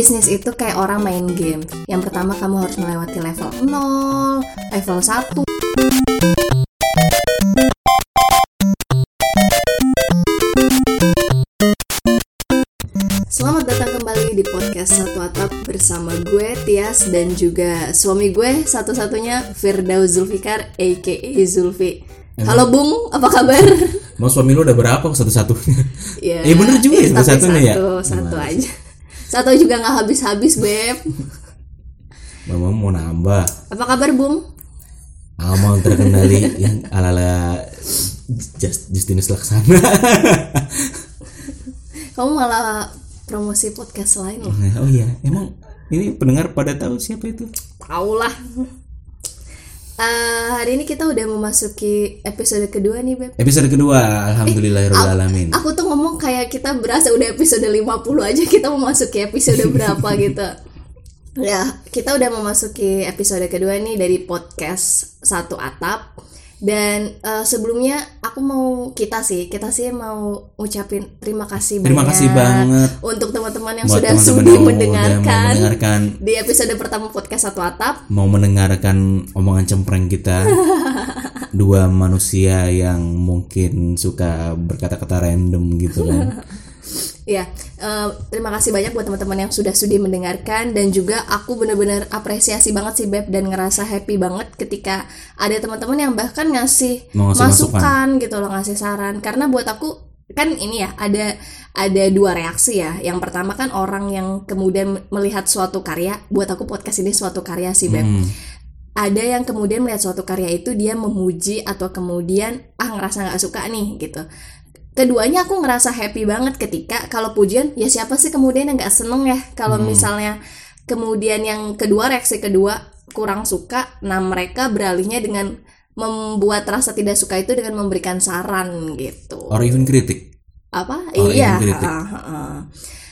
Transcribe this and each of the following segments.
bisnis itu kayak orang main game. Yang pertama kamu harus melewati level 0, level 1. Selamat datang kembali di podcast Satu Atap bersama gue Tias dan juga suami gue satu-satunya Firdaus Zulfikar aka Zulfi. Halo Bung, apa kabar? Mau suami lu udah berapa satu-satunya? Ya, Eh, bener juga ya, satu-satunya ya? Satu, satu Nice. aja. Satu juga nggak habis-habis beb. Mama mau nambah. Apa kabar Bung? Almond terkendali yang ala-ala Just, Justinus Laksana. Kamu malah promosi podcast lain loh. oh iya, emang ini pendengar pada tahu siapa itu? Tau lah. Eh, hari ini kita udah memasuki episode kedua nih beb. Episode kedua, Alhamdulillahirobbilalamin. Aku tuh ngomong kayak kita berasa udah episode 50 aja kita memasuki episode berapa gitu. Ya, kita udah memasuki episode kedua nih dari podcast Satu Atap. Dan eh, sebelumnya aku mau kita sih, kita sih mau ucapin terima kasih Terima banyak kasih banget untuk teman-teman yang buat sudah teman-teman sudi mendengarkan mendengarkan di episode pertama podcast Satu Atap. mau mendengarkan omongan cempreng kita dua manusia yang mungkin suka berkata-kata random gitu kan Ya, eh, terima kasih banyak buat teman-teman yang sudah sudi mendengarkan dan juga aku bener-bener apresiasi banget sih Beb dan ngerasa happy banget ketika ada teman-teman yang bahkan ngasih ngasih masukan gitu loh, ngasih saran. Karena buat aku kan ini ya ada ada dua reaksi ya. Yang pertama kan orang yang kemudian melihat suatu karya, buat aku podcast ini suatu karya sih Beb. Hmm. Ada yang kemudian melihat suatu karya itu dia memuji atau kemudian ah ngerasa nggak suka nih gitu keduanya aku ngerasa happy banget ketika kalau pujian ya siapa sih kemudian yang nggak seneng ya? Kalau misalnya kemudian yang kedua reaksi kedua kurang suka nah mereka beralihnya dengan membuat rasa tidak suka itu dengan memberikan saran gitu. Or even kritik. Apa? Oh, iya yang kritik.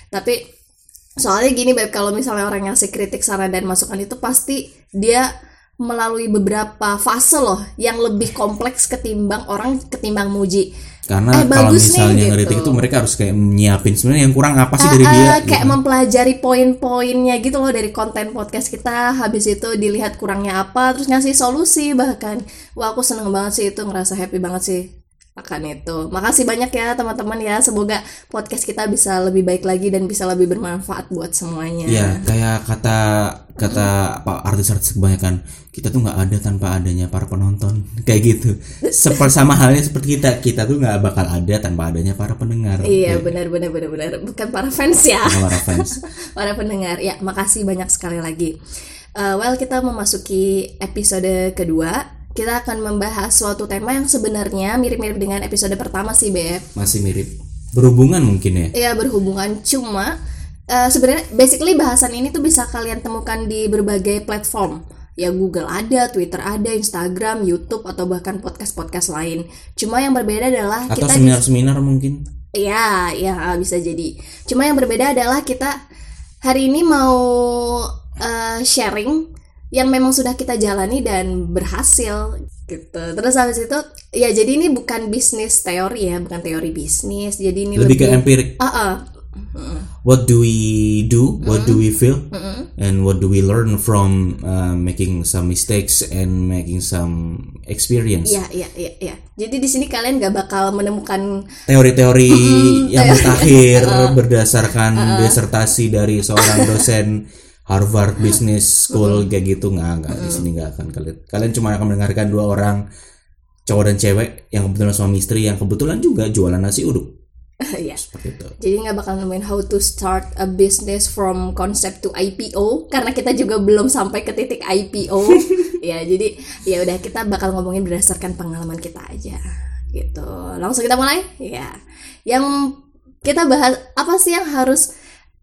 tapi soalnya gini beb kalau misalnya orang ngasih kritik saran dan masukan itu pasti dia melalui beberapa fase loh yang lebih kompleks ketimbang orang ketimbang muji karena Eh, kalau bagus nih, misalnya gitu. ngeritik itu mereka harus kayak nyiapin sebenarnya yang kurang apa sih Ah, dari ah, dia kayak gitu. mempelajari poin-poinnya gitu loh dari konten podcast kita habis itu dilihat kurangnya apa terus ngasih solusi bahkan wah aku seneng banget sih itu ngerasa happy banget sih akan itu. Makasih banyak ya teman-teman ya. Semoga podcast kita bisa lebih baik lagi dan bisa lebih bermanfaat buat semuanya. Ya kayak kata kata apa artis-artis kebanyakan kita tuh nggak ada tanpa adanya para penonton. Kayak gitu. Seperti sama halnya seperti kita. Kita tuh nggak bakal ada tanpa adanya para pendengar. Iya benar benar benar benar. Bukan para fans ya. Para fans. Para pendengar. Ya makasih banyak sekali lagi. Eh, well kita memasuki episode kedua kita akan membahas suatu tema yang sebenarnya mirip-mirip dengan episode pertama sih Beb masih mirip. Berhubungan mungkin ya? Ya berhubungan. Cuma eh, sebenarnya basically bahasan ini tuh bisa kalian temukan di berbagai platform. Ya Google ada, Twitter ada, Instagram, YouTube atau bahkan podcast-podcast lain. Cuma yang berbeda adalah atau kita seminar-seminar mungkin? Ya, ya bisa jadi. Cuma yang berbeda adalah kita hari ini mau eh, sharing yang memang sudah kita jalani dan berhasil gitu. Terus habis itu ya jadi ini bukan bisnis teori ya, bukan teori bisnis. Jadi ini lebih lebih, ke empirik Ah, ah. what do we do what do we feel Mm-mm. and what do we learn from uh, making some mistakes and making some experience Ya, ya, ya, ya. Jadi di sini kalian gak bakal menemukan teori-teori yang mutakhir berdasarkan disertasi dari seorang dosen Harvard Business School kayak gitu nggak nggak di sini nggak akan kalian kalian cuma akan mendengarkan dua orang cowok dan cewek yang kebetulan suami istri yang kebetulan juga jualan nasi uduk ya. seperti itu Jadi nggak bakal nemuin how to start a business from concept to IPO karena kita juga belum sampai ke titik IPO. ya, jadi ya udah kita bakal ngomongin berdasarkan pengalaman kita aja gitu. Langsung kita mulai? Ya. Yang kita bahas apa sih yang harus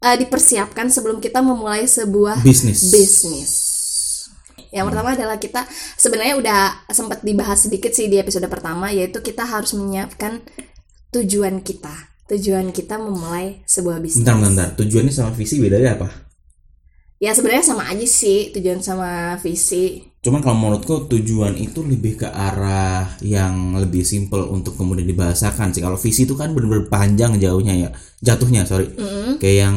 uh, dipersiapkan sebelum kita memulai sebuah bisnis bisnis. Yang pertama adalah kita sebenarnya udah sempat dibahas sedikit sih di episode pertama yaitu kita harus menyiapkan tujuan kita. Tujuan kita memulai sebuah bisnis. bentar bentar, tujuannya sama visi bedanya apa Ya sebenarnya sama aja sih tujuan sama visi. Cuman kalau menurutku tujuan itu lebih ke arah yang lebih simple untuk kemudian dibahasakan sih. Kalau visi itu kan bener-bener panjang jauhnya ya, jatuhnya sorry. Mm-mm. Kayak yang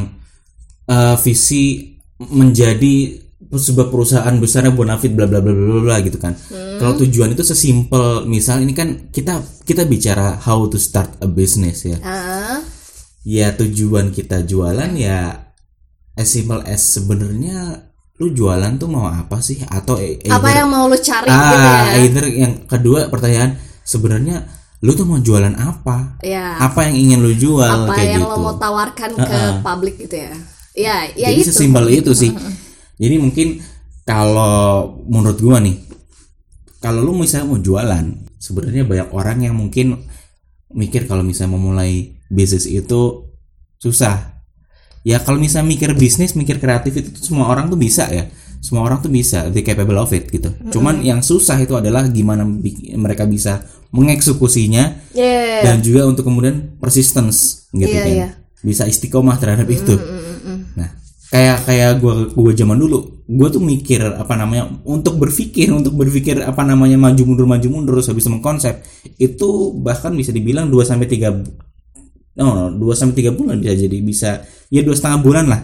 eh, visi menjadi sebuah perusahaan besarnya Bonafit bla bla bla bla bla gitu kan. Kalau tujuan itu sesimpel misal ini kan kita kita bicara how to start a business ya. Ah, Ya tujuan kita jualan ya as simple as sebenarnya lu jualan tuh mau apa sih atau e- apa either- yang mau lu cari gitu ah ya either yang kedua pertanyaan sebenarnya lu tuh mau jualan apa? ya Apa yang ingin lu jual apa kayak yang gitu. lo mau tawarkan ke publik gitu ya ya ya Jadi itu sesimpel itu sih. Jadi mungkin kalau menurut gua nih, kalau lu misalnya mau jualan, sebenarnya banyak orang yang mungkin mikir kalau misalnya mau mulai bisnis itu susah. Ya kalau misalnya mikir bisnis, mikir kreatif itu tuh semua orang tuh bisa ya. Semua orang tuh bisa, they capable of it gitu. Cuman yang susah itu adalah gimana mereka bisa mengeksekusinya ya dan juga untuk kemudian persistence gitu Iya, kan iya. bisa istiqomah terhadap itu nah kayak kayak gua gua zaman dulu gua tuh mikir apa namanya untuk berpikir untuk berpikir apa namanya maju mundur maju mundur terus habis mengkonsep itu bahkan bisa dibilang 2 sampai 3 no, 2 sampai 3 bulan bisa jadi bisa ya dua setengah bulan lah.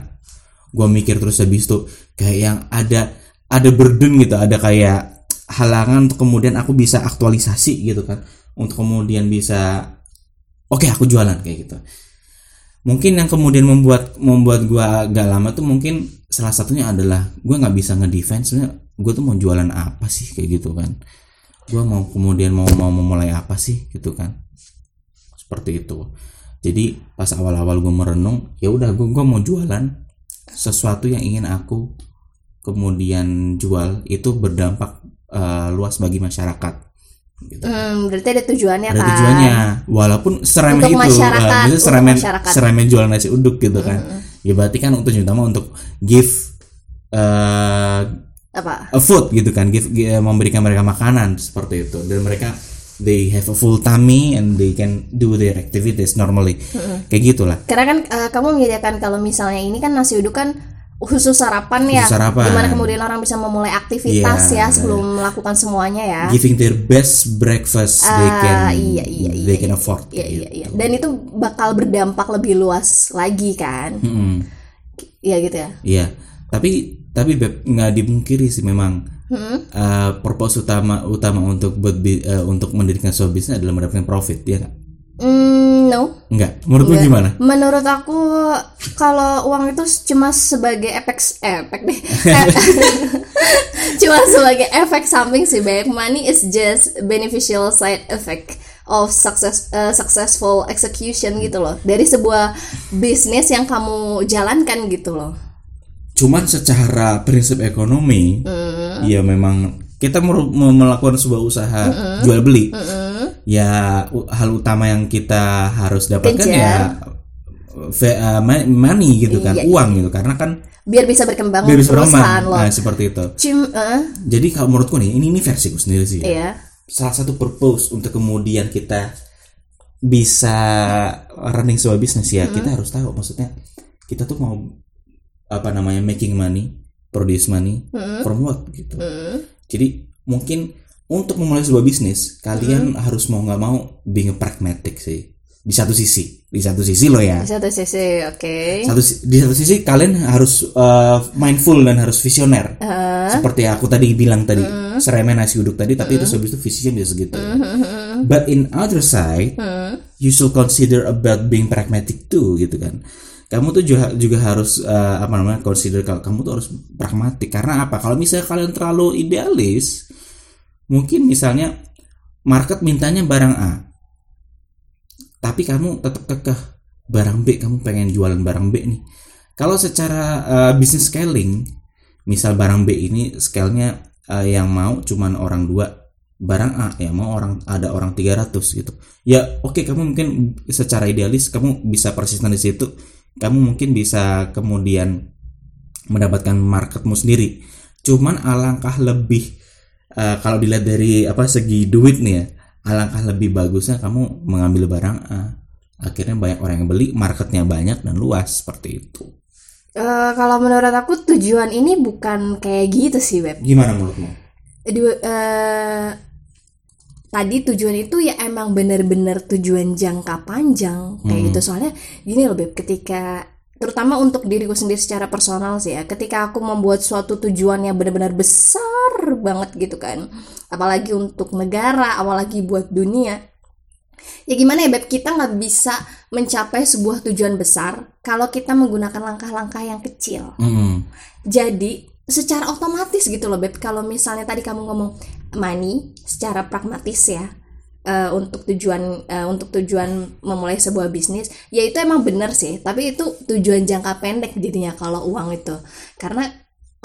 Gua mikir terus habis itu kayak yang ada ada burden gitu ada kayak halangan untuk kemudian aku bisa aktualisasi gitu kan. Untuk kemudian bisa oke aku jualan kayak gitu. Mungkin yang kemudian membuat membuat gua agak lama tuh mungkin salah satunya adalah gua nggak bisa ngedefense sebenarnya gua tuh mau jualan apa sih kayak gitu kan. Gua mau kemudian mau mau memulai apa sih gitu kan. Seperti itu jadi pas awal-awal gue merenung ya udah gue mau jualan. Sesuatu yang ingin aku kemudian jual itu berdampak eh, luas bagi masyarakat. Gitu. Hmm, berarti ada tujuannya ada kan tujuannya. Walaupun seremeh Untuk itu masyarakat, eh, maksudnya untuk seremeh masyarakat. seremeh jualan nasi uduk gitu kan. Ya berarti kan untuk utama untuk give eh, apa? a food gitu kan. Give, gi- memberikan mereka makanan seperti itu. Dan mereka they have a full tummy and they can do their activities normally kayak gitulah karena kan eh, kamu menyediakan kalau misalnya ini kan nasi uduk kan khusus sarapan ya Khusus sarapan. di mana kemudian orang bisa memulai aktivitas Iya. ya sebelum melakukan semuanya ya giving their best breakfast they Ah, can iya, iya, iya, they can afford Iya kayak iya gitu. iya. Dan itu bakal berdampak lebih luas lagi kan? Mm-mm. Iya gitu ya. Iya, tapi tapi Beb nggak dipungkiri sih memang eh, purpose utama utama untuk buat eh, untuk mendirikan sebuah bisnis adalah mendapatkan profit, ya nggak? Hmm, no. Enggak. Menurut lu gimana? Menurut aku kalau uang itu cuma sebagai efek efek deh. cuma sebagai efek samping sih, Beb. Money is just beneficial side effect of success uh, successful execution gitu loh. Dari sebuah bisnis yang kamu jalankan gitu loh. Cuman secara prinsip ekonomi, ya memang kita melakukan sebuah usaha jual beli, ya u- hal utama yang kita harus dapatkan Kejar. ya eh, ma- money gitu kan, Iya, uang gitu, karena kan Biar bisa berkembang biar bisa perusahaan berkembang. Nah, seperti itu. Cum, eh, Jadi kalau menurutku nih, ini ini versiku sendiri sih. ya. iya. salah satu purpose untuk kemudian kita bisa running sebuah bisnis ya kita harus tahu maksudnya kita tuh mau apa namanya making money produce money from what gitu. Jadi mungkin untuk memulai sebuah bisnis kalian harus mau nggak mau being pragmatic sih. Di satu sisi di satu sisi lo ya. Di satu sisi, oke. satu si- di satu sisi kalian harus uh, mindful dan harus visioner. Seperti yang aku tadi bilang tadi seremeh nasi uduk tadi tapi itu habis itu visinya bisa segitu. But in other side you should consider about being pragmatic too gitu kan kamu tuh juga juga harus uh, apa namanya consider kalau kamu tuh harus pragmatik. Karena apa? Kalau misalnya kalian terlalu idealis mungkin misalnya market mintanya barang A tapi kamu tetap kekeh barang B kamu pengen jualan barang B nih. Kalau secara uh, business scaling misal barang B ini scale-nya uh, yang mau cuman orang dua barang A yang mau orang ada orang 300 gitu. Ya oke kamu mungkin secara idealis kamu bisa persisten di situ kamu mungkin bisa kemudian mendapatkan marketmu sendiri. Cuman alangkah lebih uh, kalau dilihat dari apa segi duit nih ya alangkah lebih bagusnya kamu mengambil barang A akhirnya banyak orang yang beli marketnya banyak dan luas seperti itu. Eh, kalau menurut aku tujuan ini bukan kayak gitu sih, Web. gimana menurutmu? Eh, tadi tujuan itu ya emang bener-bener tujuan jangka panjang. Kayak gitu. Soalnya gini loh beb ketika terutama untuk diriku sendiri secara personal sih ya ketika aku membuat suatu tujuan yang benar-benar besar banget gitu kan apalagi untuk negara apalagi buat dunia ya gimana ya beb? Kita nggak bisa mencapai sebuah tujuan besar kalau kita menggunakan langkah-langkah yang kecil. Mm. jadi secara otomatis gitu loh beb. Kalau misalnya tadi kamu ngomong money secara pragmatis ya eh, untuk tujuan eh, untuk tujuan memulai sebuah bisnis. Ya itu emang bener sih tapi itu tujuan jangka pendek jadinya kalau uang itu. Karena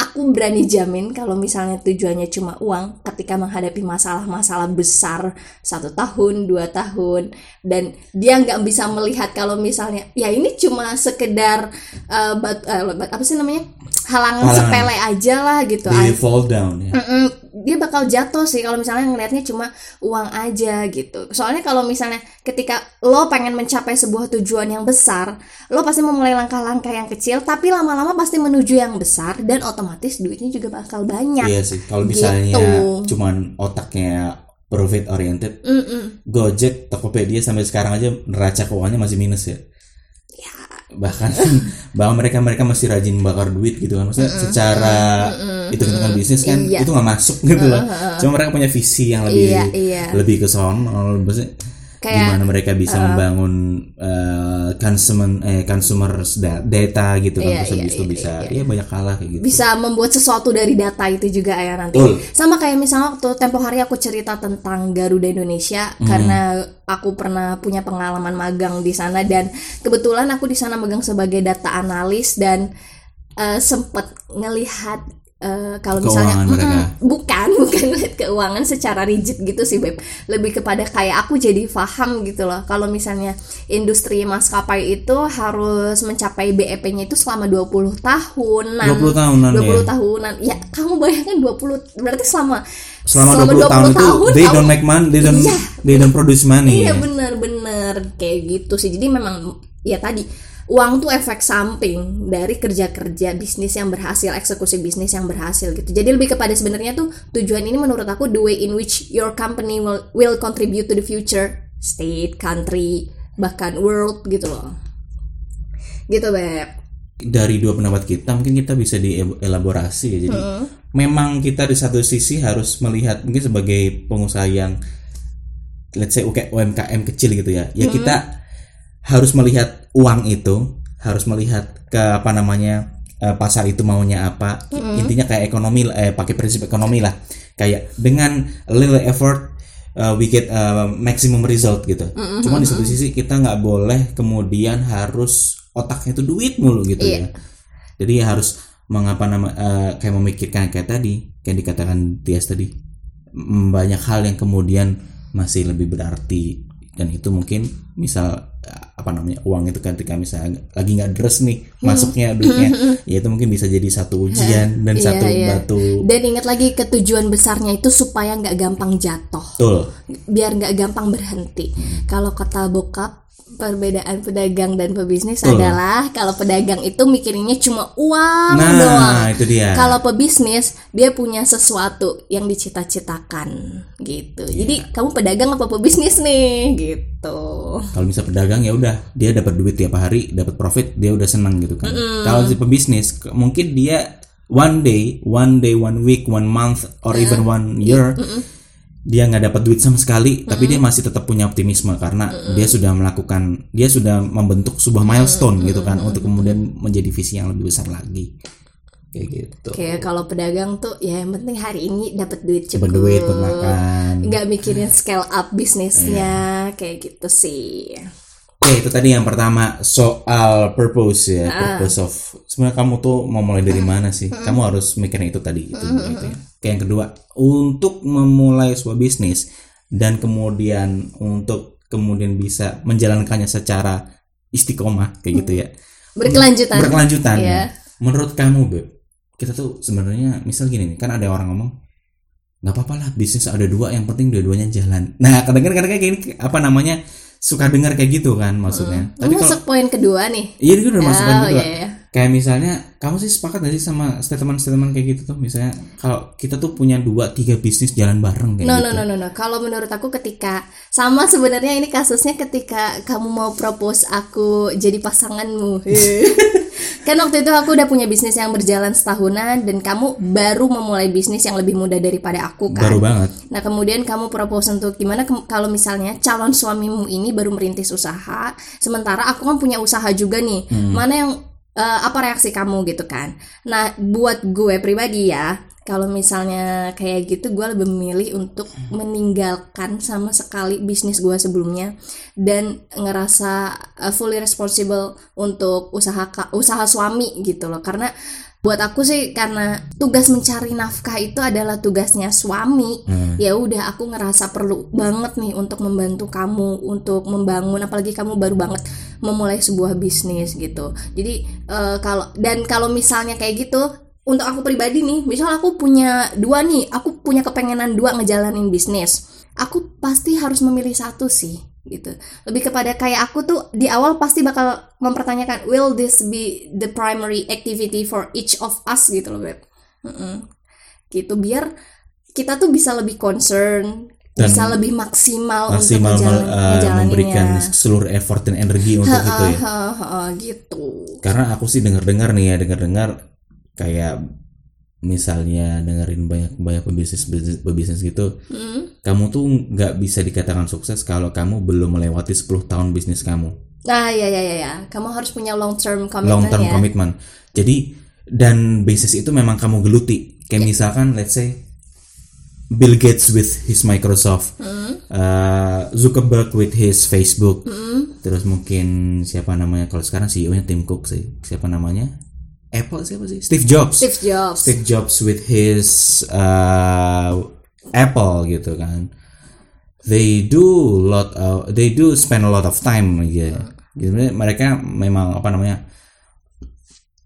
aku berani jamin kalau misalnya tujuannya cuma uang ketika menghadapi masalah-masalah besar satu tahun dua tahun dan dia nggak bisa melihat kalau misalnya ya ini cuma sekedar eh, bat- eh, bat- apa sih namanya halangan, Halangan. sepele aja lah gitu They fall down ya. Mm-mm, dia bakal jatuh sih kalau misalnya ngelihatnya cuma uang aja gitu. Soalnya kalau misalnya ketika lo pengen mencapai sebuah tujuan yang besar, lo pasti memulai langkah-langkah yang kecil, tapi lama-lama pasti menuju yang besar dan otomatis duitnya juga bakal banyak. Iya sih. Kalau misalnya Gitu. cuman otaknya profit oriented, Mm-mm. Gojek, Tokopedia sampai sekarang aja neraca keuangannya masih minus ya. Bahkan bahwa mereka mereka masih rajin bakar duit gitu kan. Maksudnya secara itu hitungan bisnis kan Iya. itu nggak masuk gitu loh. Cuma mereka punya visi yang lebih Iya, iya. lebih ke sono. Maksudnya Kayak, gimana mereka bisa membangun eh, consumer eh consumer da- data gitu kan Iya, terus iya, habis itu iya, bisa iya banyak kalah kayak gitu. bisa membuat sesuatu dari data itu juga ya nanti. Betul. Sama kayak misalnya waktu tempo hari aku cerita tentang Garuda Indonesia Hmm. karena aku pernah punya pengalaman magang di sana dan kebetulan aku di sana magang sebagai data analis dan eh, sempet ngelihat eh, kalau misalnya. Mm-mm, bukan bukan ngelihat keuangan secara rigid gitu sih beb lebih kepada kayak aku jadi paham gitu loh kalau misalnya industri maskapai itu harus mencapai BEP-nya itu selama 20 tahunan 20 tahunan 20 ya. tahunan ya kamu bayangkan 20 berarti selama Selama 20, tahun itu they kamu- don't make money, they don't Iya. they don't produce money. Iya ya. benar-benar kayak gitu sih. Jadi memang ya tadi uang tuh efek samping dari kerja-kerja bisnis yang berhasil, eksekusi bisnis yang berhasil gitu. Jadi lebih kepada sebenarnya tuh tujuan ini menurut aku the way in which your company will will contribute to the future state, country, bahkan world gitu loh. Gitu, Beb. Dari dua pendapat kita mungkin kita bisa dielaborasi ya. Jadi memang kita di satu sisi harus melihat mungkin sebagai pengusaha yang let's say UMKM kecil gitu ya. Ya kita harus melihat uang itu, harus melihat ke apa namanya eh, pasar itu maunya apa. Intinya kayak ekonomi eh pakai prinsip ekonomi lah. Kayak dengan little effort uh, we get uh, maximum result gitu. Cuma di satu sisi kita nggak boleh kemudian harus otaknya itu duit mulu gitu Iya. ya. Jadi harus mengapa nama eh, kayak memikirkan kayak tadi, kayak dikatakan Tias tadi, mm, banyak hal yang kemudian masih lebih berarti dan itu mungkin misal apa namanya uang itu ketika misalnya lagi nggak deres nih masuknya duitnya ya itu mungkin bisa jadi satu ujian dan Iya, satu iya. batu Dan ingat lagi ke tujuan besarnya itu supaya nggak gampang jatuh. betul biar nggak gampang berhenti. Kalau kata bokap perbedaan pedagang dan pebisnis Betul. adalah kalau pedagang itu mikirinnya cuma uang nah doang. itu dia Kalau pebisnis dia punya sesuatu yang dicita-citakan gitu. Iya. Jadi kamu pedagang apa pebisnis nih gitu. kalau bisa pedagang ya udah dia dapat duit tiap hari dapat profit dia udah senang gitu kan kalau si pebisnis mungkin dia one day one day one week one month or even one year dia nggak dapat duit sama sekali tapi dia masih tetap punya optimisme karena dia sudah melakukan dia sudah membentuk sebuah milestone gitu kan untuk kemudian menjadi visi yang lebih besar lagi. Kayak gitu. Kayak kalau pedagang tuh ya yang penting hari ini dapat duit cukup. Dapat duit buat makan. Nggak mikirin scale up bisnisnya Iya. kayak gitu sih. Oke itu tadi yang pertama soal purpose ya purpose of sebenarnya kamu tuh mau mulai dari mana sih? Kamu harus mikirin itu tadi itu gitu ya. Oke yang kedua untuk memulai sebuah bisnis dan kemudian untuk kemudian bisa menjalankannya secara istiqomah kayak gitu ya Berkelanjutan. berkelanjutan Iya. menurut kamu beb kita tuh sebenarnya misal gini nih kan ada orang ngomong nggak apa-apa lah bisnis ada dua yang penting dua-duanya jalan nah kadang-kadang kayak gini apa namanya suka dengar kayak gitu kan maksudnya tapi Ini kalau masuk poin kedua nih. iya itu udah masuk Oh, kedua iya, iya. Kayak misalnya kamu sih sepakat gak sih sama statement-statement kayak gitu tuh misalnya kalau kita tuh punya dua tiga bisnis jalan bareng kayak No, gitu no, no, no, no. Kalau menurut aku ketika sama sebenarnya ini kasusnya ketika kamu mau propose aku jadi pasanganmu. kan waktu itu aku udah punya bisnis yang berjalan setahunan dan kamu baru memulai bisnis yang lebih muda daripada aku kan. baru banget Nah kemudian kamu propose untuk gimana ke- kalau misalnya calon suamimu ini baru merintis usaha, sementara aku kan punya usaha juga nih. Mana yang eh, apa reaksi kamu gitu kan? Nah buat gue pribadi ya, kalau misalnya kayak gitu gue lebih memilih untuk meninggalkan sama sekali bisnis gue sebelumnya dan ngerasa eh, fully responsible untuk usaha usaha suami gitu loh karena buat aku sih karena tugas mencari nafkah itu adalah tugasnya suami. Ya udah aku ngerasa perlu banget nih untuk membantu kamu untuk membangun apalagi kamu baru banget memulai sebuah bisnis gitu. Jadi eh, kalau dan kalau misalnya kayak gitu untuk aku pribadi nih misal aku punya dua nih aku punya kepengenan dua ngejalanin bisnis aku pasti harus memilih satu sih gitu lebih kepada kayak aku tuh di awal pasti bakal mempertanyakan will this be the primary activity for each of us gitu loh beb Mm-mm. gitu biar kita tuh bisa lebih concern Dan bisa lebih maksimal, maksimal untuk eh, ngejalaninnya. memberikan seluruh effort dan energi untuk itu ya gitu karena aku sih dengar-dengar nih ya dengar-dengar kayak misalnya dengerin banyak banyak pebisnis pebisnis gitu Mm. kamu tuh nggak bisa dikatakan sukses kalau kamu belum melewati 10 tahun bisnis kamu. Nah ya ya ya ya kamu harus punya long term commitment long term ya. commitment. Jadi dan bisnis itu memang kamu geluti. Kayak misalkan let's say Bill Gates with his Microsoft, uh, Zuckerberg with his Facebook, terus mungkin siapa namanya kalau sekarang CEO-nya Tim Cook sih, siapa namanya? Apple siapa sih? Steve Jobs. Steve Jobs Steve Jobs with his uh, Apple gitu kan. They do lot of, they do spend a lot of time gitu. Gitu, mereka memang apa namanya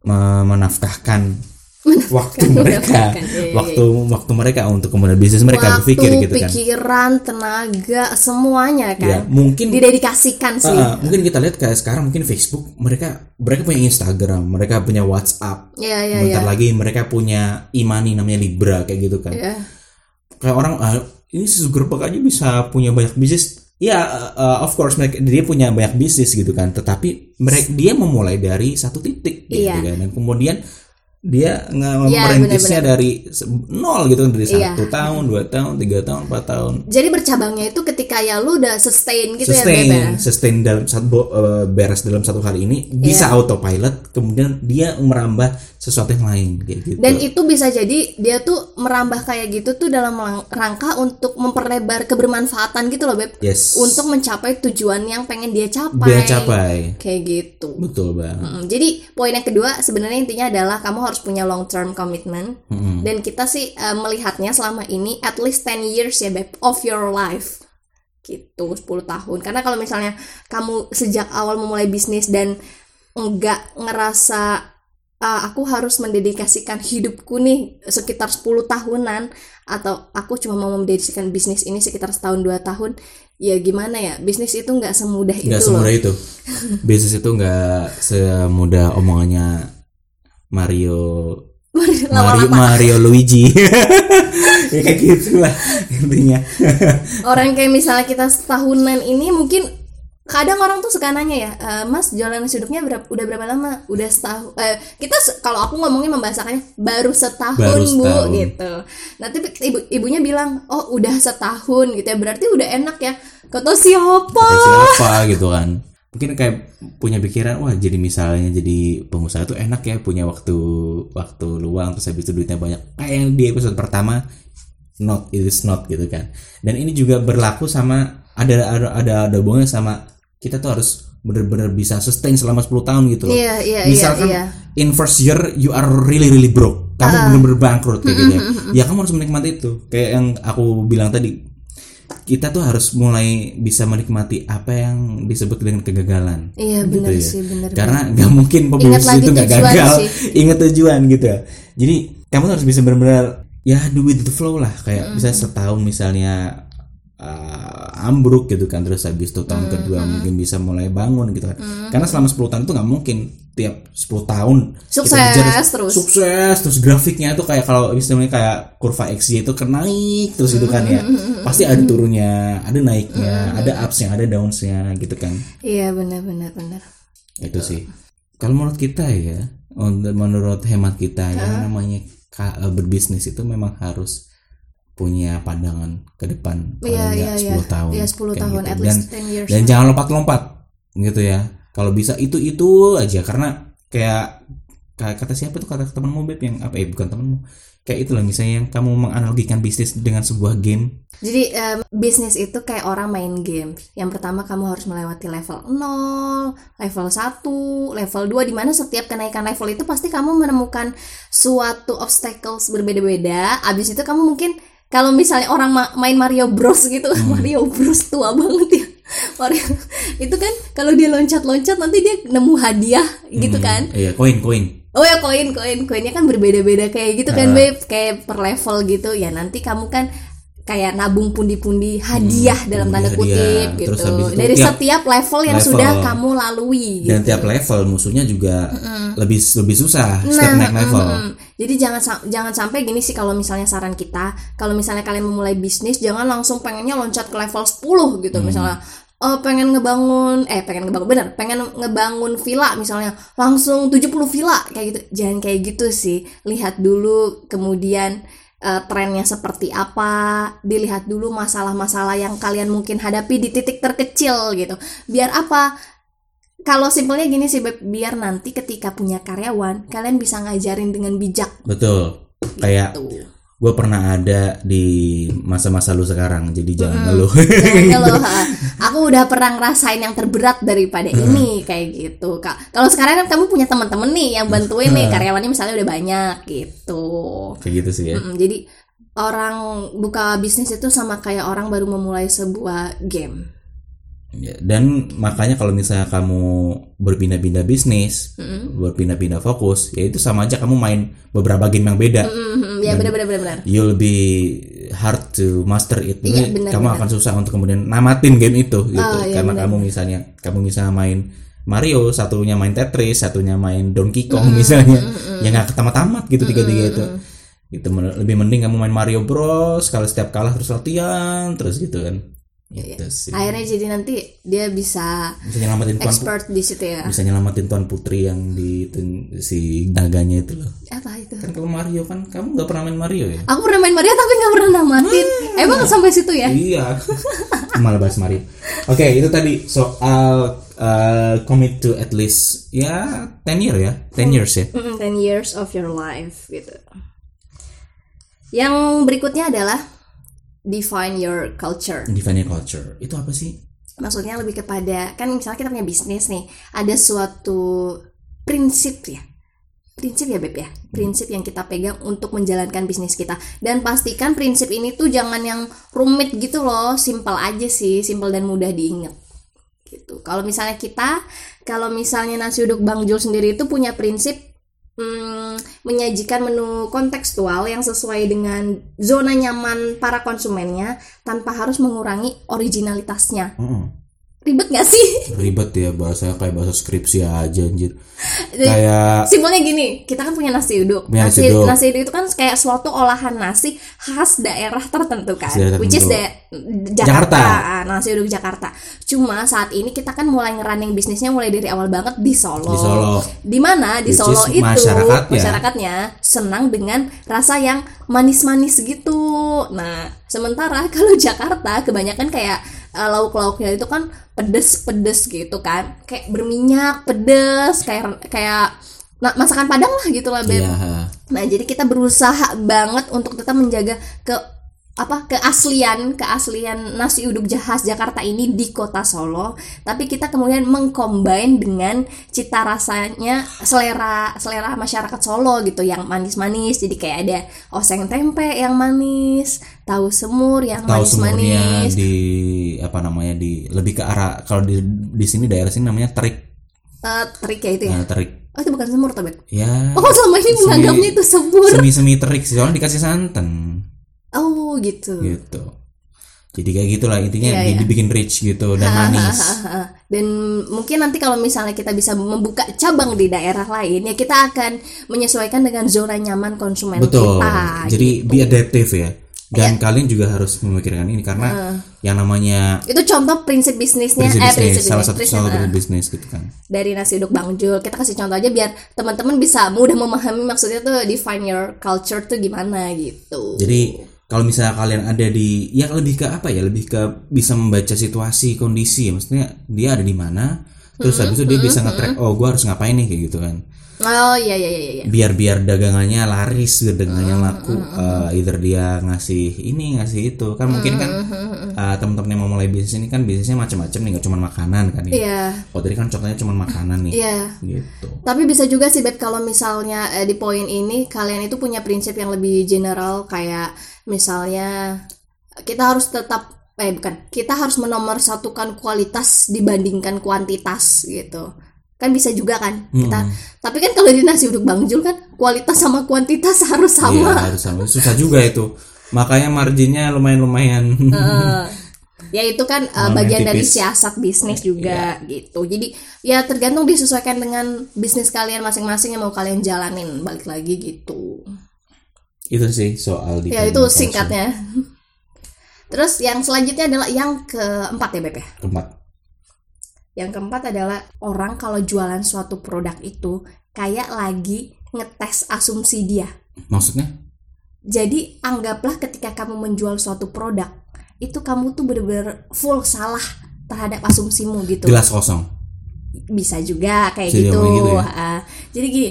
me- menafkahkan waktu mereka, menafkahkan, iya, iya, waktu waktu mereka untuk kemudian bisnis mereka waktu berpikir gitu kan. pikiran tenaga semuanya kan Ya, mungkin didedikasikan sih. Ah, mungkin kita lihat kayak sekarang mungkin Facebook mereka mereka punya Instagram, mereka punya WhatsApp. ya ya ya Bentar lagi mereka punya Imani namanya Libra kayak gitu kan. ya kayak orang ah, ini Zuckerberg aja bisa punya banyak bisnis. Ya uh, of course mereka dia punya banyak bisnis gitu kan. Tetapi mereka dia memulai dari satu titik gitu Iya. kan. Dan kemudian dia nge- Iya, merintisnya dari nol gitu dari Iya. satu tahun dua tahun tiga tahun empat tahun jadi bercabangnya itu ketika ya lu udah sustain gitu ya sustain ya? sustain dalam satu uh, beres dalam satu hari ini bisa Iya. autopilot kemudian dia merambah sesuatu yang lain kayak gitu Dan itu bisa jadi dia tuh merambah kayak gitu tuh dalam rangka untuk memperlebar kebermanfaatan gitu loh beb. yes Untuk mencapai tujuan yang pengen dia capai. dia capai Kayak gitu. betul bang Mm, Jadi poin yang kedua sebenarnya intinya adalah kamu harus punya long term commitment. Mm-mm. Dan kita sih eh, melihatnya selama ini at least 10 years ya beb of your life. Gitu 10 tahun. Karena kalau misalnya kamu sejak awal memulai bisnis dan enggak ngerasa "Ah, aku harus mendedikasikan hidupku nih sekitar 10 tahunan. Atau aku cuma mau mendedikasikan bisnis ini sekitar setahun dua tahun. Ya gimana ya bisnis itu nggak semudah nggak itu loh. semudah itu. Bisnis itu nggak semudah omongannya Mario Mario Lama-lama Mario Luigi. Ya kayak gitu lah intinya. Orang kayak misalnya kita setahunan ini mungkin kadang orang tuh suka nanya ya "Eh, mas jualan nasi uduknya berapa, udah berapa lama? Udah setahun eh, kita kalau aku ngomongin membahasakannya baru setahun, Baru bu setahun. gitu. Nanti ibu ibunya bilang oh udah setahun gitu ya. Berarti udah enak ya. Kata siapa? Kata siapa gitu kan. Mungkin kayak punya pikiran wah jadi misalnya jadi pengusaha tuh enak ya punya waktu waktu luang terus habis itu duitnya banyak. Kayak yang di episode pertama not it is not gitu kan. Dan ini juga berlaku sama ada ada ada ada hubungannya sama kita tuh harus bener-bener bisa sustain selama 10 tahun gitu loh. Iya iya iya misalkan iya. in first year you are really really broke. Kamu bener-bener bangkrut kayak gitu ya. Ya kamu harus menikmati itu. Kayak yang aku bilang tadi kita tuh harus mulai bisa menikmati apa yang disebut dengan kegagalan. Iya gitu benar ya. sih benar karena nggak mungkin pebisnis itu nggak gagal. sih. ingat tujuan gitu jadi kamu harus bisa benar-benar ya do with the flow lah. Kayak bisa setahun misalnya uh, ambruk gitu kan. Terus habis itu tahun kedua mungkin bisa mulai bangun gitu kan. Karena selama 10 tahun itu nggak mungkin. Tiap 10 tahun kita Sukses ngejar- terus. sukses terus grafiknya itu kayak kalau misalnya kayak kurva XY itu kan naik terus gitu kan ya. Pasti ada turunnya ada naiknya ada upsnya ada downsnya gitu kan. Iya benar benar benar. itu sih. Kalau menurut kita ya menurut hemat kita ya namanya eh, berbisnis itu memang harus punya pandangan ke depan Iya, nggak iya, 10 tahun Iya 10 kayak tahun gitu. at dan least 10 years. dan jangan lompat-lompat gitu ya kalau bisa itu itu aja karena kayak kata siapa tuh kata temenmu beb yang apa eh bukan temenmu kayak itulah misalnya yang kamu menganalogikan bisnis dengan sebuah game Jadi em, bisnis itu kayak orang main game. Yang pertama kamu harus melewati level 0, level 1, level 2 di mana setiap kenaikan level itu pasti kamu menemukan suatu obstacles berbeda-beda. Abis itu kamu mungkin kalau misalnya orang ma- main Mario Bros gitu, Mario Bros tua banget ya. Mario itu kan kalau dia loncat-loncat nanti dia nemu hadiah gitu kan. iya koin koin. Oh ya koin koin. Koinnya kan berbeda-beda kayak gitu kan beb. Kayak per level gitu. Ya nanti kamu kan kayak nabung pundi-pundi hadiah dalam tanda kutip hadiah. gitu Terus habis itu dari tiap setiap level yang level. sudah kamu lalui gitu. dan tiap level musuhnya juga lebih lebih susah setiap Nah, naik level mm, jadi jangan jangan sampai gini sih kalau misalnya saran kita kalau misalnya kalian memulai bisnis jangan langsung pengennya loncat ke level 10 gitu Hmm. misalnya oh pengen ngebangun eh pengen ngebangun bener pengen ngebangun villa misalnya langsung 70 villa kayak gitu jangan kayak gitu sih lihat dulu kemudian eh, trennya seperti apa dilihat dulu masalah-masalah yang kalian mungkin hadapi di titik terkecil gitu. Biar apa? Kalau simpelnya gini sih Beb, biar nanti ketika punya karyawan kalian bisa ngajarin dengan bijak. Betul. Kayak tuh. gue pernah ada di masa-masa lu sekarang jadi jangan ngeluh. Jangan ngeluh. Aku udah pernah ngerasain yang terberat daripada ini kayak gitu kak. Kalau sekarang kan kamu punya teman-teman nih yang bantuin nih karyawannya misalnya udah banyak gitu. kayak gitu sih ya Mm-mm, jadi orang buka bisnis itu sama kayak orang baru memulai sebuah game. Ya, dan makanya kalau misalnya kamu berpindah-pindah bisnis, berpindah-pindah fokus, ya itu sama aja kamu main beberapa game yang beda. Mhm, ya benar-benar benar. You'll be hard to master it. Jadi Iya, benar, kamu benar. akan susah untuk kemudian namatin game itu gitu. Ah, iya, Karena benar, kamu misalnya kamu misalnya main Mario, satunya main Tetris, satunya main Donkey Kong misalnya, ya nggak ketamat-tamat gitu tiga-tiga itu. Itu men- lebih mending kamu main Mario Bros. Kalau setiap kalah terus latihan terus gitu kan. Iya, Gitu sih. Akhirnya jadi nanti dia bisa Bisa nyelamatin tuan expert di situ ya. bisa nyelamatin tuan putri yang di ten- si naganya itu loh Apa itu? kan kalau Mario kan kamu nggak pernah main Mario ya Aku pernah main Mario tapi nggak pernah namatin. Emang sampai situ ya? iya malah bahas Mario oke itu tadi soal uh, commit to at least ya 10 year ya 10 years ya 10 years of your life gitu. Yang berikutnya adalah define your culture. define your culture itu apa sih Maksudnya lebih kepada kan misalnya kita punya bisnis nih, ada suatu prinsip ya. Prinsip ya Beb ya. Prinsip yang kita pegang untuk menjalankan bisnis kita. Dan pastikan prinsip ini tuh jangan yang rumit gitu loh, simpel aja sih, simpel dan mudah diingat. Gitu. Kalau misalnya kita, kalau misalnya nasi uduk Bang Jul sendiri itu punya prinsip hmm, menyajikan menu kontekstual yang sesuai dengan zona nyaman para konsumennya tanpa harus mengurangi originalitasnya. Mm-mm. Ribet gak sih? ribet ya bahasa kayak bahasa skripsi aja anjir kayak Simpelnya gini, kita kan punya nasi uduk. Punya nasi nasi, uduk. nasi uduk itu kan kayak suatu olahan nasi khas daerah tertentu kan, Daerah which is tertentu. da- Jakarta. Jakarta. Ah, nasi uduk Jakarta. Cuma saat ini kita kan mulai ngerunning bisnisnya mulai dari awal banget di Solo. Di Solo. Di mana di Which Solo itu masyarakatnya. masyarakatnya senang dengan rasa yang manis-manis gitu. Nah, sementara kalau Jakarta kebanyakan kayak eh, lauk-lauknya itu kan pedes-pedes gitu kan, kayak berminyak, pedes, kayak kayak nah, masakan Padang lah gitu lah, Beb. ya Nah, jadi kita berusaha banget untuk tetap menjaga ke apa keaslian keaslian nasi uduk khas Jakarta ini di kota Solo. Tapi kita kemudian mengcombine dengan cita rasanya selera selera masyarakat Solo gitu yang manis-manis. Jadi kayak ada oseng tempe yang manis tahu semur yang tahu semurnya manis-manis di apa namanya di lebih ke arah kalau di di sini daerah sini namanya terik. Eh, terik ya itu ya? Nah, terik. Oh itu bukan semur Beb? ya. Oh selama ini Semi- menganggapnya itu semur. semi semi terik sih soalnya dikasih santan. Oh gitu gitu jadi kayak gitulah intinya di- iya. dibikin rich gitu dan manis Dan mungkin nanti kalau misalnya kita bisa membuka cabang di daerah lain, ya kita akan menyesuaikan dengan zona nyaman konsumen betul kita. jadi gitu. be adaptive ya dan Iya. kalian juga harus memikirkan ini karena yang namanya itu contoh prinsip bisnisnya, prinsip eh bisnis prinsip salah satu prinsip, salah eh, bisnis gitu kan dari nasi uduk Bang Jul. Kita kasih contoh aja biar teman-teman bisa mudah memahami maksudnya tuh define your culture tuh gimana gitu. Jadi kalau misalnya kalian ada di ya lebih ke apa ya lebih ke bisa membaca situasi kondisi maksudnya dia ada di mana terus habis itu dia bisa nge-track oh gue harus ngapain nih? Kayak gitu kan. Oh iya iya iya iya. biar biar dagangannya laris dagangannya laku eh, either dia ngasih ini ngasih itu. Kan mungkin kan eh, teman-teman yang mau mulai bisnis ini kan bisnisnya macam-macam nih nggak cuma makanan kan ya. Iya. oh tadi kan contohnya cuma makanan nih. Iya. gitu. Tapi bisa juga sih Beb kalau misalnya eh, di poin ini kalian itu punya prinsip yang lebih general kayak misalnya kita harus tetap eh bukan. Kita harus menomorsatukan kualitas dibandingkan kuantitas gitu. Kan bisa juga kan kita tapi kan kalau di nasi uduk Bang Jul kan kualitas sama kuantitas harus sama. Iya harus sama. Susah juga itu. Makanya marginnya lumayan lumayan Eh, ya itu kan uh, bagian dari tipis. Iya. siasat bisnis juga gitu. Jadi ya tergantung disesuaikan dengan bisnis kalian masing-masing yang mau kalian jalanin. Balik lagi gitu. Itu sih soal di ya itu singkatnya terus yang selanjutnya adalah yang keempat ya Beb ya keempat yang keempat adalah orang kalau jualan suatu produk itu kayak lagi ngetes asumsi dia maksudnya Jadi anggaplah ketika kamu menjual suatu produk itu kamu tuh bener-bener full salah terhadap asumsimu gitu. gelas kosong Bisa juga kayak Bisa gitu. gitu ya? Ah, jadi gini,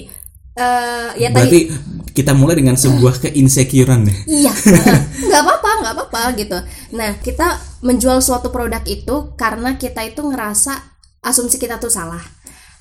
eh ya berarti tadi kita mulai dengan sebuah keinsecurean ya iya nggak apa-apa nggak apa-apa gitu. Nah kita menjual suatu produk itu karena kita itu ngerasa asumsi kita tuh salah.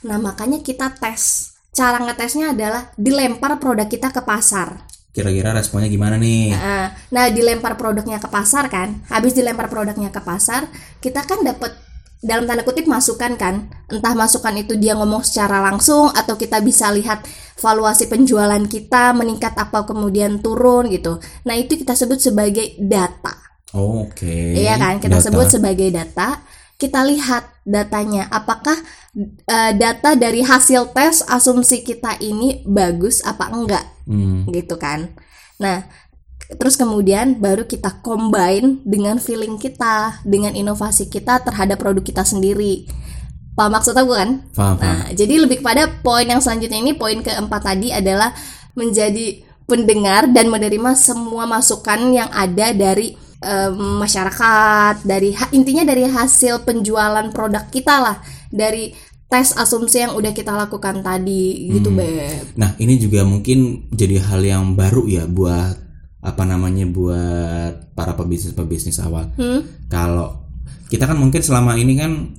Nah makanya kita tes. Cara ngetesnya adalah dilempar produk kita ke pasar. kira-kira responnya gimana nih Nah, nah dilempar produknya ke pasar kan, habis dilempar produknya ke pasar, kita kan dapat dalam tanda kutip masukan kan, entah masukan itu dia ngomong secara langsung atau kita bisa lihat valuasi penjualan kita meningkat apa kemudian turun gitu. Nah itu kita sebut sebagai data, oke iya kan? Kita Data. sebut sebagai data. Kita lihat datanya, apakah eh, data dari hasil tes asumsi kita ini bagus apa enggak Hmm, gitu kan. Nah, terus kemudian baru kita combine dengan feeling kita, dengan inovasi kita terhadap produk kita sendiri. Paham maksud aku kan? paham paham Nah, jadi lebih kepada poin yang selanjutnya ini, poin keempat tadi adalah menjadi pendengar dan menerima semua masukan yang ada dari em, masyarakat, dari intinya dari hasil penjualan produk kita lah, dari tes asumsi yang udah kita lakukan tadi gitu, Beb. Nah, ini juga mungkin jadi hal yang baru ya buat apa namanya buat para pebisnis-pebisnis awal. Hmm? Kalau kita kan mungkin selama ini kan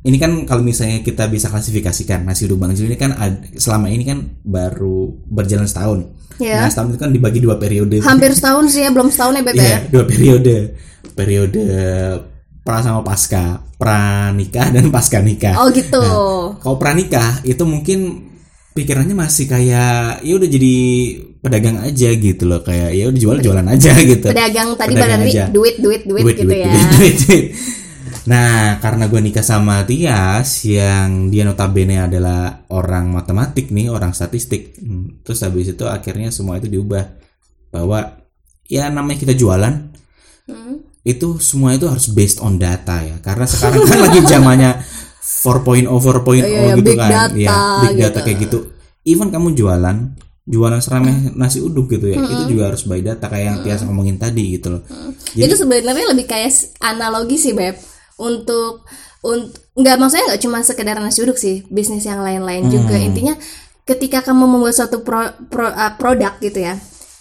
ini kan kalau misalnya kita bisa klasifikasikan nasi uduk Bang ini kan ad- selama ini kan baru berjalan setahun. Ya. Nah, setahun itu kan dibagi dua periode. Hampir setahun sih ya, belum setahun ya Beb ya. Iya, dua periode. Periode pra sama pasca, pranikah dan pasca nikah. Oh gitu. Kalau pranikah itu mungkin pikirannya masih kayak ya udah jadi pedagang aja gitu loh kayak ya udah jual jualan aja gitu. Pedagang tadi Pedagang aja. duit duit duit, Duit, gitu duit, ya. duit, duit, duit. Nah, karena gue nikah sama Tias yang dia notabene adalah orang matematik nih, orang statistik. Hmm, Terus habis itu akhirnya semua itu diubah bahwa ya namanya kita jualan Hmm. itu semua itu harus based on data ya karena sekarang kan lagi zamannya 4.0 4.0 iya, gitu big kan. data ya big data gitu. kayak gitu. Even kamu jualan jualan seramai nasi uduk gitu ya Hmm. itu juga harus by data kayak yang Tias ngomongin tadi gitu loh. Itu sebenarnya lebih kayak analogi sih Beb. Untuk untuk nggak maksudnya nggak cuma sekedar nasi uduk sih bisnis yang lain-lain juga. Hmm. intinya ketika kamu membuat suatu pro- pro- uh, produk gitu ya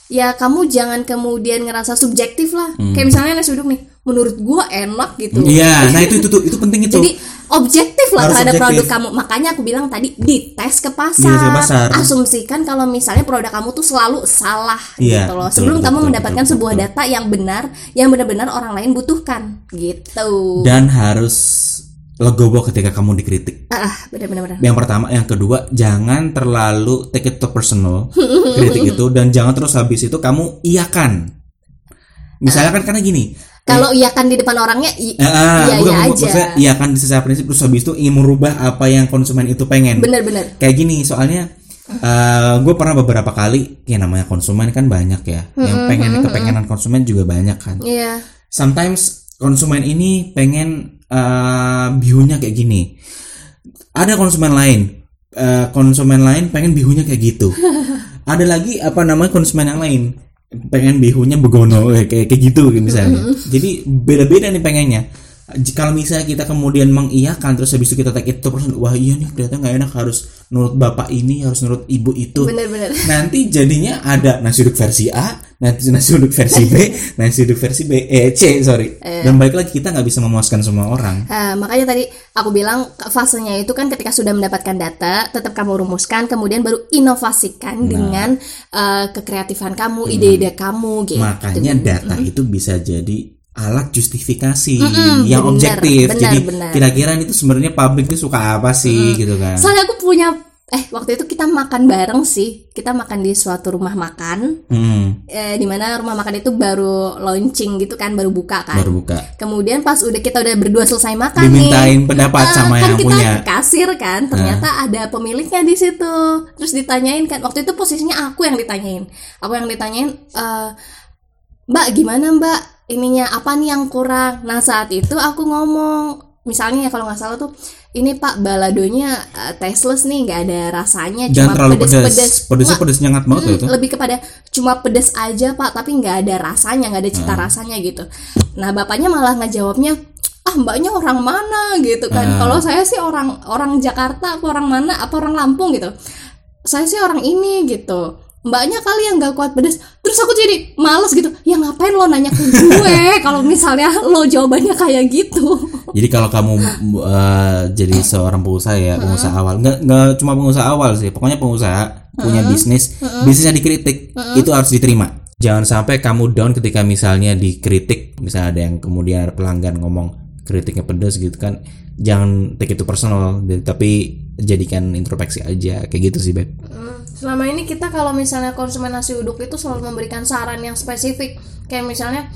ya kamu jangan kemudian ngerasa subjektif lah. Kayak misalnya nasi uduk nih menurut gua enak gitu Hmm. Iya, nah itu itu tuh itu penting itu. Jadi objektif lah Harus terhadap objektif. produk kamu. Makanya aku bilang tadi dites ke pasar. Dites ke pasar. Asumsikan kalau misalnya produk kamu tuh selalu salah Iya, gitu loh. betul, Sebelum betul, kamu betul, mendapatkan betul, sebuah betul. data yang benar, yang benar-benar orang lain butuhkan gitu. Dan harus legowo ketika kamu dikritik. Ah, benar-benar. Yang pertama, yang kedua, jangan terlalu take it to personal kritik itu dan jangan terus habis itu kamu iakan. Misalnya kan karena gini, Kalau iya kan di depan orangnya i- Ah, iya bukan, iya maksudnya aja. iya kan secara prinsip terus habis itu ingin merubah apa yang konsumen itu pengen. Bener-bener. Kayak gini soalnya gue pernah beberapa kali ya namanya konsumen kan banyak ya yang pengen kepengenan konsumen juga banyak kan Iya. sometimes konsumen ini pengen eh, bihunnya kayak gini ada konsumen lain eh, konsumen lain pengen bihunnya kayak gitu ada lagi apa namanya konsumen yang lain pengen bihunnya begono eh, kayak kayak gitu misalnya. Jadi beda-beda nih pengennya. Kalau misalnya kita kemudian mengiyakan terus habis itu kita take it to person wah iya nih ternyata nggak enak harus nurut bapak ini harus nurut ibu itu. Bener-bener. nanti jadinya ada nasi uduk versi A, nanti nasi uduk versi B, nasi uduk versi B, eh C sorry. Dan balik lagi kita nggak bisa memuaskan semua orang. Nah, makanya tadi aku bilang fasenya itu kan ketika sudah mendapatkan data, tetap kamu rumuskan, kemudian baru inovasikan dengan eh, kekreatifan kamu, ide-ide kamu gitu. Makanya data itu bisa jadi alat justifikasi Mm-mm, yang benar, objektif. benar, jadi kira-kira itu sebenarnya publik itu suka apa sih gitu kan? Soalnya aku punya eh waktu itu kita makan bareng sih. Kita makan di suatu rumah makan Hmm, eh, di mana rumah makan itu baru launching gitu kan, baru buka kan. baru buka. Kemudian pas udah kita udah berdua selesai makan nih. Dimintain pendapat Ah, sama kan yang kita punya. kasir kan, ternyata ada pemiliknya di situ. Terus ditanyain kan, waktu itu posisinya aku yang ditanyain. Aku yang ditanyain, eh, Mbak gimana Mbak ininya apa nih yang kurang? Nah saat itu aku ngomong, misalnya ya kalau nggak salah tuh, ini Pak baladonya eh, tasteless nih, nggak ada rasanya, Jangan cuma terlalu pedas. pedes-pedes. Pedesnya pedes nyengat banget loh Mm, itu. lebih kepada cuma pedes aja pak tapi nggak ada rasanya nggak ada Hmm. cita rasanya gitu nah bapaknya malah ngejawabnya ah mbaknya orang mana gitu kan Hmm. kalau saya sih orang orang Jakarta apa orang mana apa orang Lampung gitu saya sih orang ini gitu mbaknya kali yang nggak kuat pedes. Terus aku jadi males gitu. Ya ngapain lo nanya ke gue kalau misalnya lo jawabannya kayak gitu? Jadi kalau kamu uh, jadi seorang pengusaha ya, pengusaha awal, nggak nggak cuma pengusaha awal sih, pokoknya pengusaha punya bisnis, bisnisnya dikritik, itu harus diterima. Jangan sampai kamu down ketika misalnya dikritik, misalnya ada yang kemudian ada pelanggan ngomong kritiknya pedas gitu kan, jangan take itu personal, tapi jadikan introspeksi aja, kayak gitu sih beb. Hmm, selama ini kita kalau misalnya konsumen nasi uduk itu selalu memberikan saran yang spesifik kayak misalnya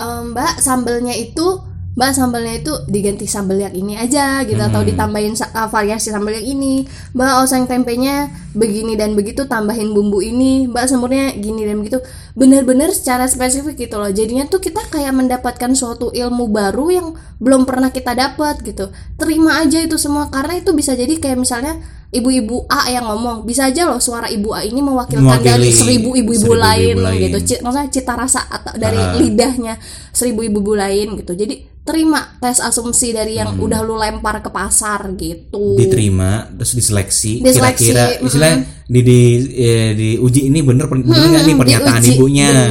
ehm, mbak sambelnya itu mbak sambelnya itu diganti sambel yang ini aja gitu atau ditambahin uh, variasi sambel yang ini. Mbak oseng tempenya begini dan begitu tambahin bumbu ini. Mbak semurnya gini dan begitu. Bener-bener secara spesifik gitu loh. Jadinya tuh kita kayak mendapatkan suatu ilmu baru yang belum pernah kita dapat gitu. Terima aja itu semua karena itu bisa jadi kayak misalnya ibu-ibu A yang ngomong bisa aja loh suara ibu A ini mewakilkan Mewakili dari seribu ibu-ibu lain, ibu lain. gitu Ci- maksudnya cita rasa atau dari Ah. lidahnya seribu ibu-ibu lain gitu. Jadi terima tes asumsi dari yang Hmm. udah lu lempar ke pasar gitu. Diterima terus diseleksi, Diseleksi, kira-kira. istilahnya di di eh, diuji ini bener bener nggak nih pernyataan diuji. ibunya? Bener.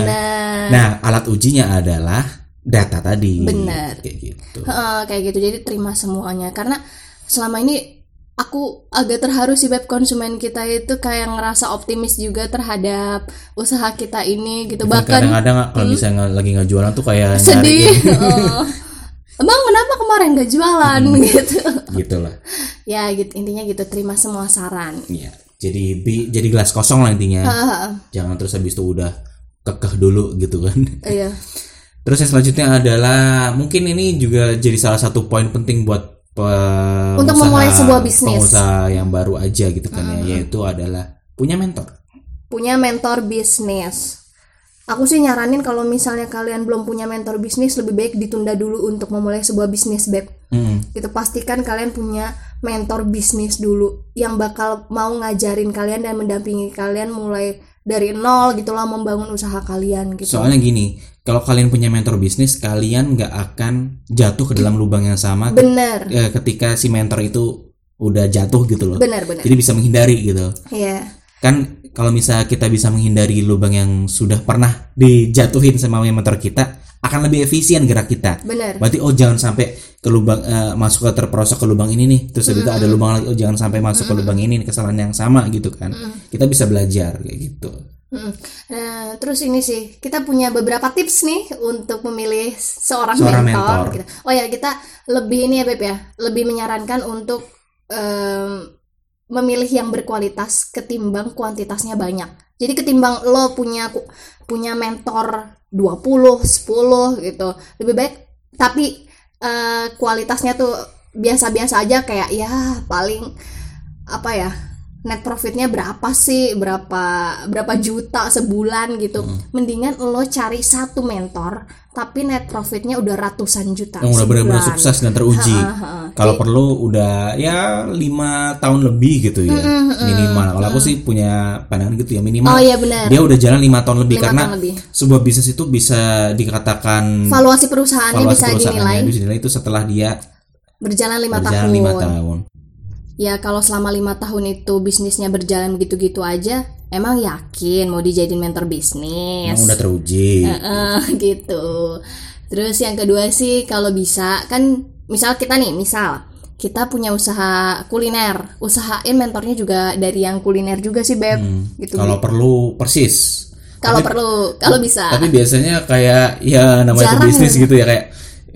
nah alat ujinya adalah data tadi. Bener. kayak gitu. Heeh, kayak gitu. Jadi terima semuanya. Karena selama ini aku agak terharu sih beb konsumen kita itu kayak ngerasa optimis juga terhadap usaha kita ini gitu. Bahkan kadang-kadang kalau misalnya lagi nggak jualan tuh kayak sedih. Oh. Emang kenapa kemarin gak jualan gitu gitu? Lah ya gitu intinya gitu terima semua saran. Ya jadi bi jadi gelas kosong lah intinya. Heeh, jangan terus habis itu udah kekeh dulu gitu kan. Iya. Terus yang selanjutnya adalah mungkin ini juga jadi salah satu poin penting buat pengusaha, Untuk memulai sebuah bisnis. pengusaha yang baru aja gitu kan ya. Yaitu adalah punya mentor. Punya mentor bisnis aku sih nyaranin kalau misalnya kalian belum punya mentor bisnis lebih baik ditunda dulu untuk memulai sebuah bisnis beb Hmm. gitu pastikan kalian punya mentor bisnis dulu yang bakal mau ngajarin kalian dan mendampingi kalian mulai dari nol gitulah membangun usaha kalian gitu Soalnya gini, kalau kalian punya mentor bisnis, kalian nggak akan jatuh ke dalam lubang yang sama bener eh, ketika si mentor itu udah jatuh gitu loh. bener bener Jadi bisa menghindari gitu. Iya Kan kalau misalnya kita bisa menghindari lubang yang sudah pernah dijatuhin sama mentor kita, akan lebih efisien gerak kita. bener Berarti oh jangan sampai ke lubang eh, masuk ke terperosok ke lubang ini nih. Terus itu ada lubang lagi, oh jangan sampai masuk ke lubang ini nih, kesalahan yang sama gitu kan. Kita bisa belajar kayak gitu. Mm. Nah, terus ini sih kita punya beberapa tips nih untuk memilih seorang, Seorang mentor. mentor. gitu. Oh ya kita lebih ini ya beb ya, lebih menyarankan untuk em, memilih yang berkualitas ketimbang kuantitasnya banyak. Jadi ketimbang lo punya punya mentor 20, 10 gitu. Lebih baik tapi uh, kualitasnya tuh biasa-biasa aja kayak ya paling apa ya net profitnya berapa sih? Berapa berapa juta sebulan gitu. Hmm. mendingan lo cari satu mentor tapi net profitnya udah ratusan juta yang udah benar-benar sukses dan teruji. Kalau perlu udah ya lima tahun lebih gitu ya. Mm, mm, minimal. Kalau mm. aku sih punya pandangan gitu ya minimal. Oh, iya bener. dia udah jalan lima tahun lebih 5 karena tahun lebih. sebuah bisnis itu bisa dikatakan valuasi perusahaannya valuasi bisa dinilai. bisa dinilai itu setelah dia berjalan lima tahun. 5 tahun ya kalau selama lima tahun itu bisnisnya berjalan begitu-gitu aja emang yakin mau dijadiin mentor bisnis? Emang udah teruji. Uh, uh, gitu. Terus yang kedua sih kalau bisa kan misal kita nih misal kita punya usaha kuliner usahain mentornya juga dari yang kuliner juga sih beb. Hmm, gitu. kalau perlu persis. Kalau perlu kalau bisa. tapi biasanya kayak ya namanya bisnis gitu ya kayak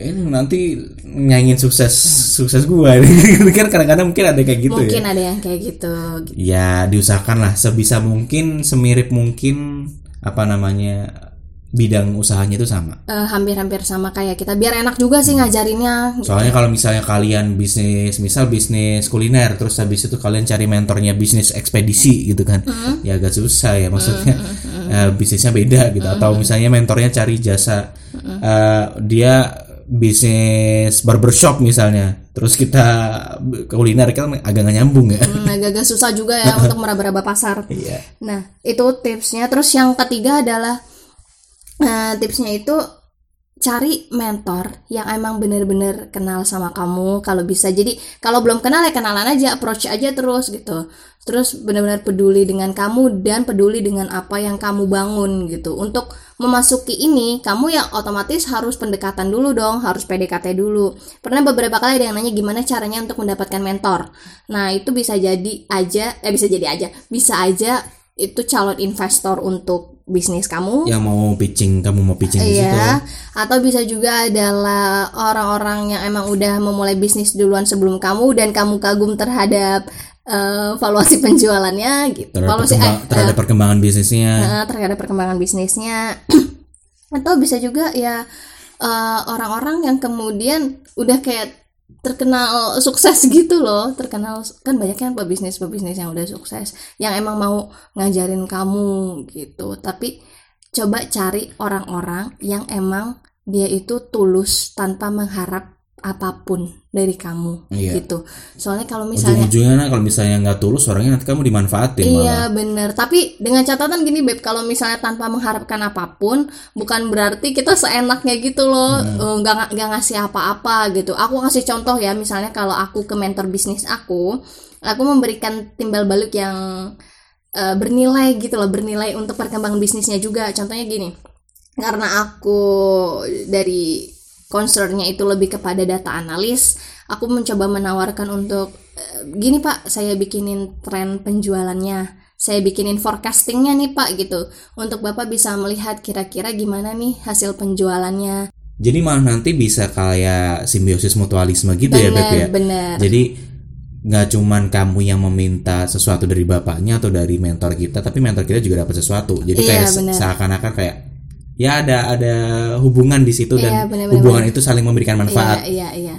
ini nanti nyanyiin sukses sukses gua. Kan kadang-kadang mungkin ada kayak gitu mungkin ya. ada yang kayak gitu. Ya diusahakan lah. Sebisa mungkin semirip mungkin apa namanya bidang usahanya itu sama. Hampir hampir-hampir sama kayak kita. Biar enak juga sih ngajarinnya. Soalnya kalau misalnya kalian bisnis misal bisnis kuliner terus habis itu kalian cari mentornya bisnis ekspedisi gitu kan. Mm-hmm. ya agak susah ya maksudnya. Mm-hmm. uh, bisnisnya beda gitu. Atau misalnya mentornya cari jasa. Uh, dia bisnis barbershop misalnya. Terus kita kuliner kan agak nggak nyambung ya. Hmm, agak-agak susah juga ya untuk meraba-raba pasar. Iya. nah itu tipsnya. Terus yang ketiga adalah nah, tipsnya itu cari mentor yang emang bener-bener kenal sama kamu kalau bisa. Jadi kalau belum kenal ya kenalan aja approach aja terus gitu. Terus benar-benar peduli dengan kamu dan peduli dengan apa yang kamu bangun gitu. Untuk memasuki ini kamu yang otomatis harus pendekatan dulu dong harus PDKT dulu. Pernah beberapa kali ada yang nanya gimana caranya untuk mendapatkan mentor. Nah itu bisa jadi aja eh bisa jadi aja bisa aja itu calon investor untuk bisnis kamu. Yang mau pitching kamu mau pitching iya, situ. Atau bisa juga adalah orang-orang yang emang udah memulai bisnis duluan sebelum kamu dan kamu kagum terhadap uh, valuasi penjualannya gitu. Terhadap, valuasi, perkembang, eh, terhadap uh, perkembangan bisnisnya. uh, terhadap perkembangan bisnisnya. Atau bisa juga ya orang-orang uh, yang kemudian udah kayak terkenal sukses gitu loh. Terkenal kan banyak kan pebisnis pebisnis yang udah sukses yang emang mau ngajarin kamu gitu. Tapi coba cari orang-orang yang emang dia itu tulus tanpa mengharap apa pun dari kamu iya. gitu soalnya kalau misalnya ujung-ujungnya kalau misalnya nggak tulus orangnya nanti kamu dimanfaatin iya bener tapi dengan catatan gini beb kalau misalnya tanpa mengharapkan apa pun bukan berarti kita seenaknya gitu loh hmm. Eh, nggak hmm. nggak ngasih apa-apa gitu aku kasih contoh ya misalnya kalau aku ke mentor bisnis aku aku memberikan timbal balik yang uh, bernilai gitu loh bernilai untuk perkembangan bisnisnya juga contohnya gini karena aku dari concernnya itu lebih kepada data analis aku mencoba menawarkan untuk eh, gini pak saya bikinin tren penjualannya saya bikinin forecastingnya nih pak gitu. Untuk bapak bisa melihat kira-kira gimana nih hasil penjualannya. Jadi malah nanti bisa kayak simbiosis mutualisme gitu bener, ya Beb ya? Bener. jadi nggak cuman kamu yang meminta sesuatu dari bapaknya atau dari mentor kita tapi mentor kita juga dapat sesuatu. Jadi iya, kayak seakan-akan kayak ya ada ada hubungan di situ dan iya, bener -bener hubungan itu saling memberikan manfaat. Iya, iya, iya.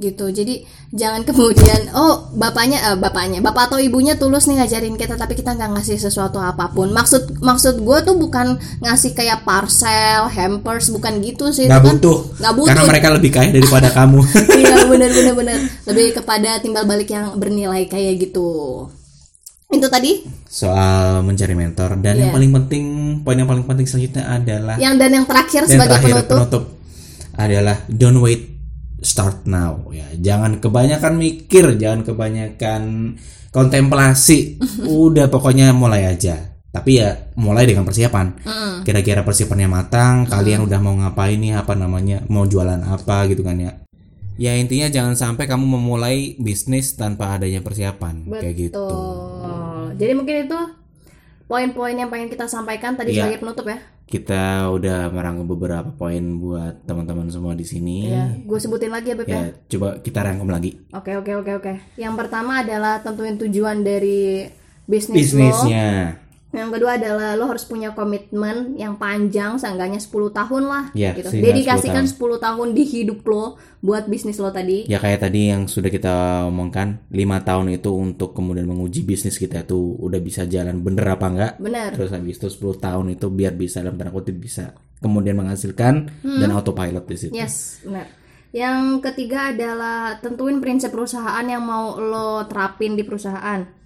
Gitu. Jadi jangan kemudian oh bapaknya uh, bapaknya bapak atau ibunya tulus nih ngajarin kita tapi kita nggak ngasih sesuatu apa pun. Maksud maksud gue tuh bukan ngasih kayak parcel, hampers, bukan gitu sih. Gak kan butuh. Gak butuh. Karena mereka lebih kaya daripada kamu. iya benar benar benar. Lebih kepada timbal balik yang bernilai kayak gitu itu tadi? Soal mencari mentor. Dan yeah. yang iya. paling penting poin yang paling penting selanjutnya adalah yang dan yang terakhir dan sebagai terakhir penutup. penutup adalah don't wait start now. Ya jangan kebanyakan mikir jangan kebanyakan kontemplasi. Udah pokoknya mulai aja. Tapi ya mulai dengan persiapan. Kira-kira persiapannya matang kalian udah mau ngapain nih apa namanya mau jualan apa gitu kan ya. Ya intinya jangan sampai kamu memulai bisnis tanpa adanya persiapan. Betul. kayak gitu jadi mungkin itu poin-poin yang pengen kita sampaikan tadi ya. sebagai penutup ya kita udah merangkum beberapa poin buat teman-teman semua di sini. Ya, gue sebutin lagi ya Beb ya. Ya, coba kita rangkum lagi Oke oke oke oke. Yang pertama adalah tentuin tujuan dari bisnis lo. Yang kedua adalah lo harus punya komitmen yang panjang, seenggaknya 10 tahun lah. Ya, gitu. Dedikasikan 10 10 tahun di hidup lo buat bisnis lo tadi. Ya kayak tadi yang sudah kita omongkan, lima tahun itu untuk kemudian menguji bisnis kita itu udah bisa jalan bener apa enggak. Bener. Terus habis itu 10 tahun itu biar bisa dalam tanda kutip bisa kemudian menghasilkan dan autopilot di situ. Yes, benar. Yang ketiga adalah tentuin prinsip perusahaan yang mau lo terapin di perusahaan.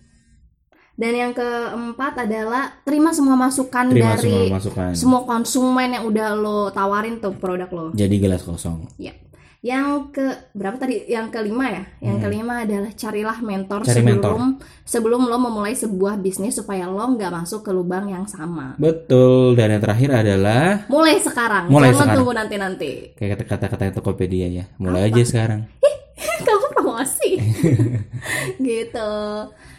Dan yang keempat adalah terima semua masukan Terima dari semua masukan. semua konsumen yang udah lo tawarin tuh produk lo. Jadi gelas kosong. Ya. Yang ke berapa tadi? Yang kelima ya. Yang kelima adalah carilah mentor Hmm. Cari sebelum sebelum lo memulai sebuah bisnis supaya lo nggak masuk ke lubang yang sama. Betul. Dan yang terakhir adalah Mulai sekarang, Mulai jangan sekarang. tunggu nanti-nanti. kayak kata-kata Tokopedia ya. Mulai aja sekarang. Kamu promosi. gitu.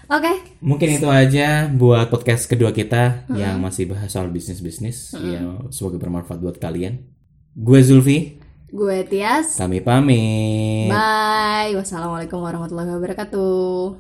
Oke, Mungkin itu aja buat podcast kedua kita yang masih bahas soal bisnis-bisnis. Ya, semoga bermanfaat buat kalian. Gue Zulfi, gue Tias. kami pamit. Bye. Wassalamualaikum warahmatullahi wabarakatuh.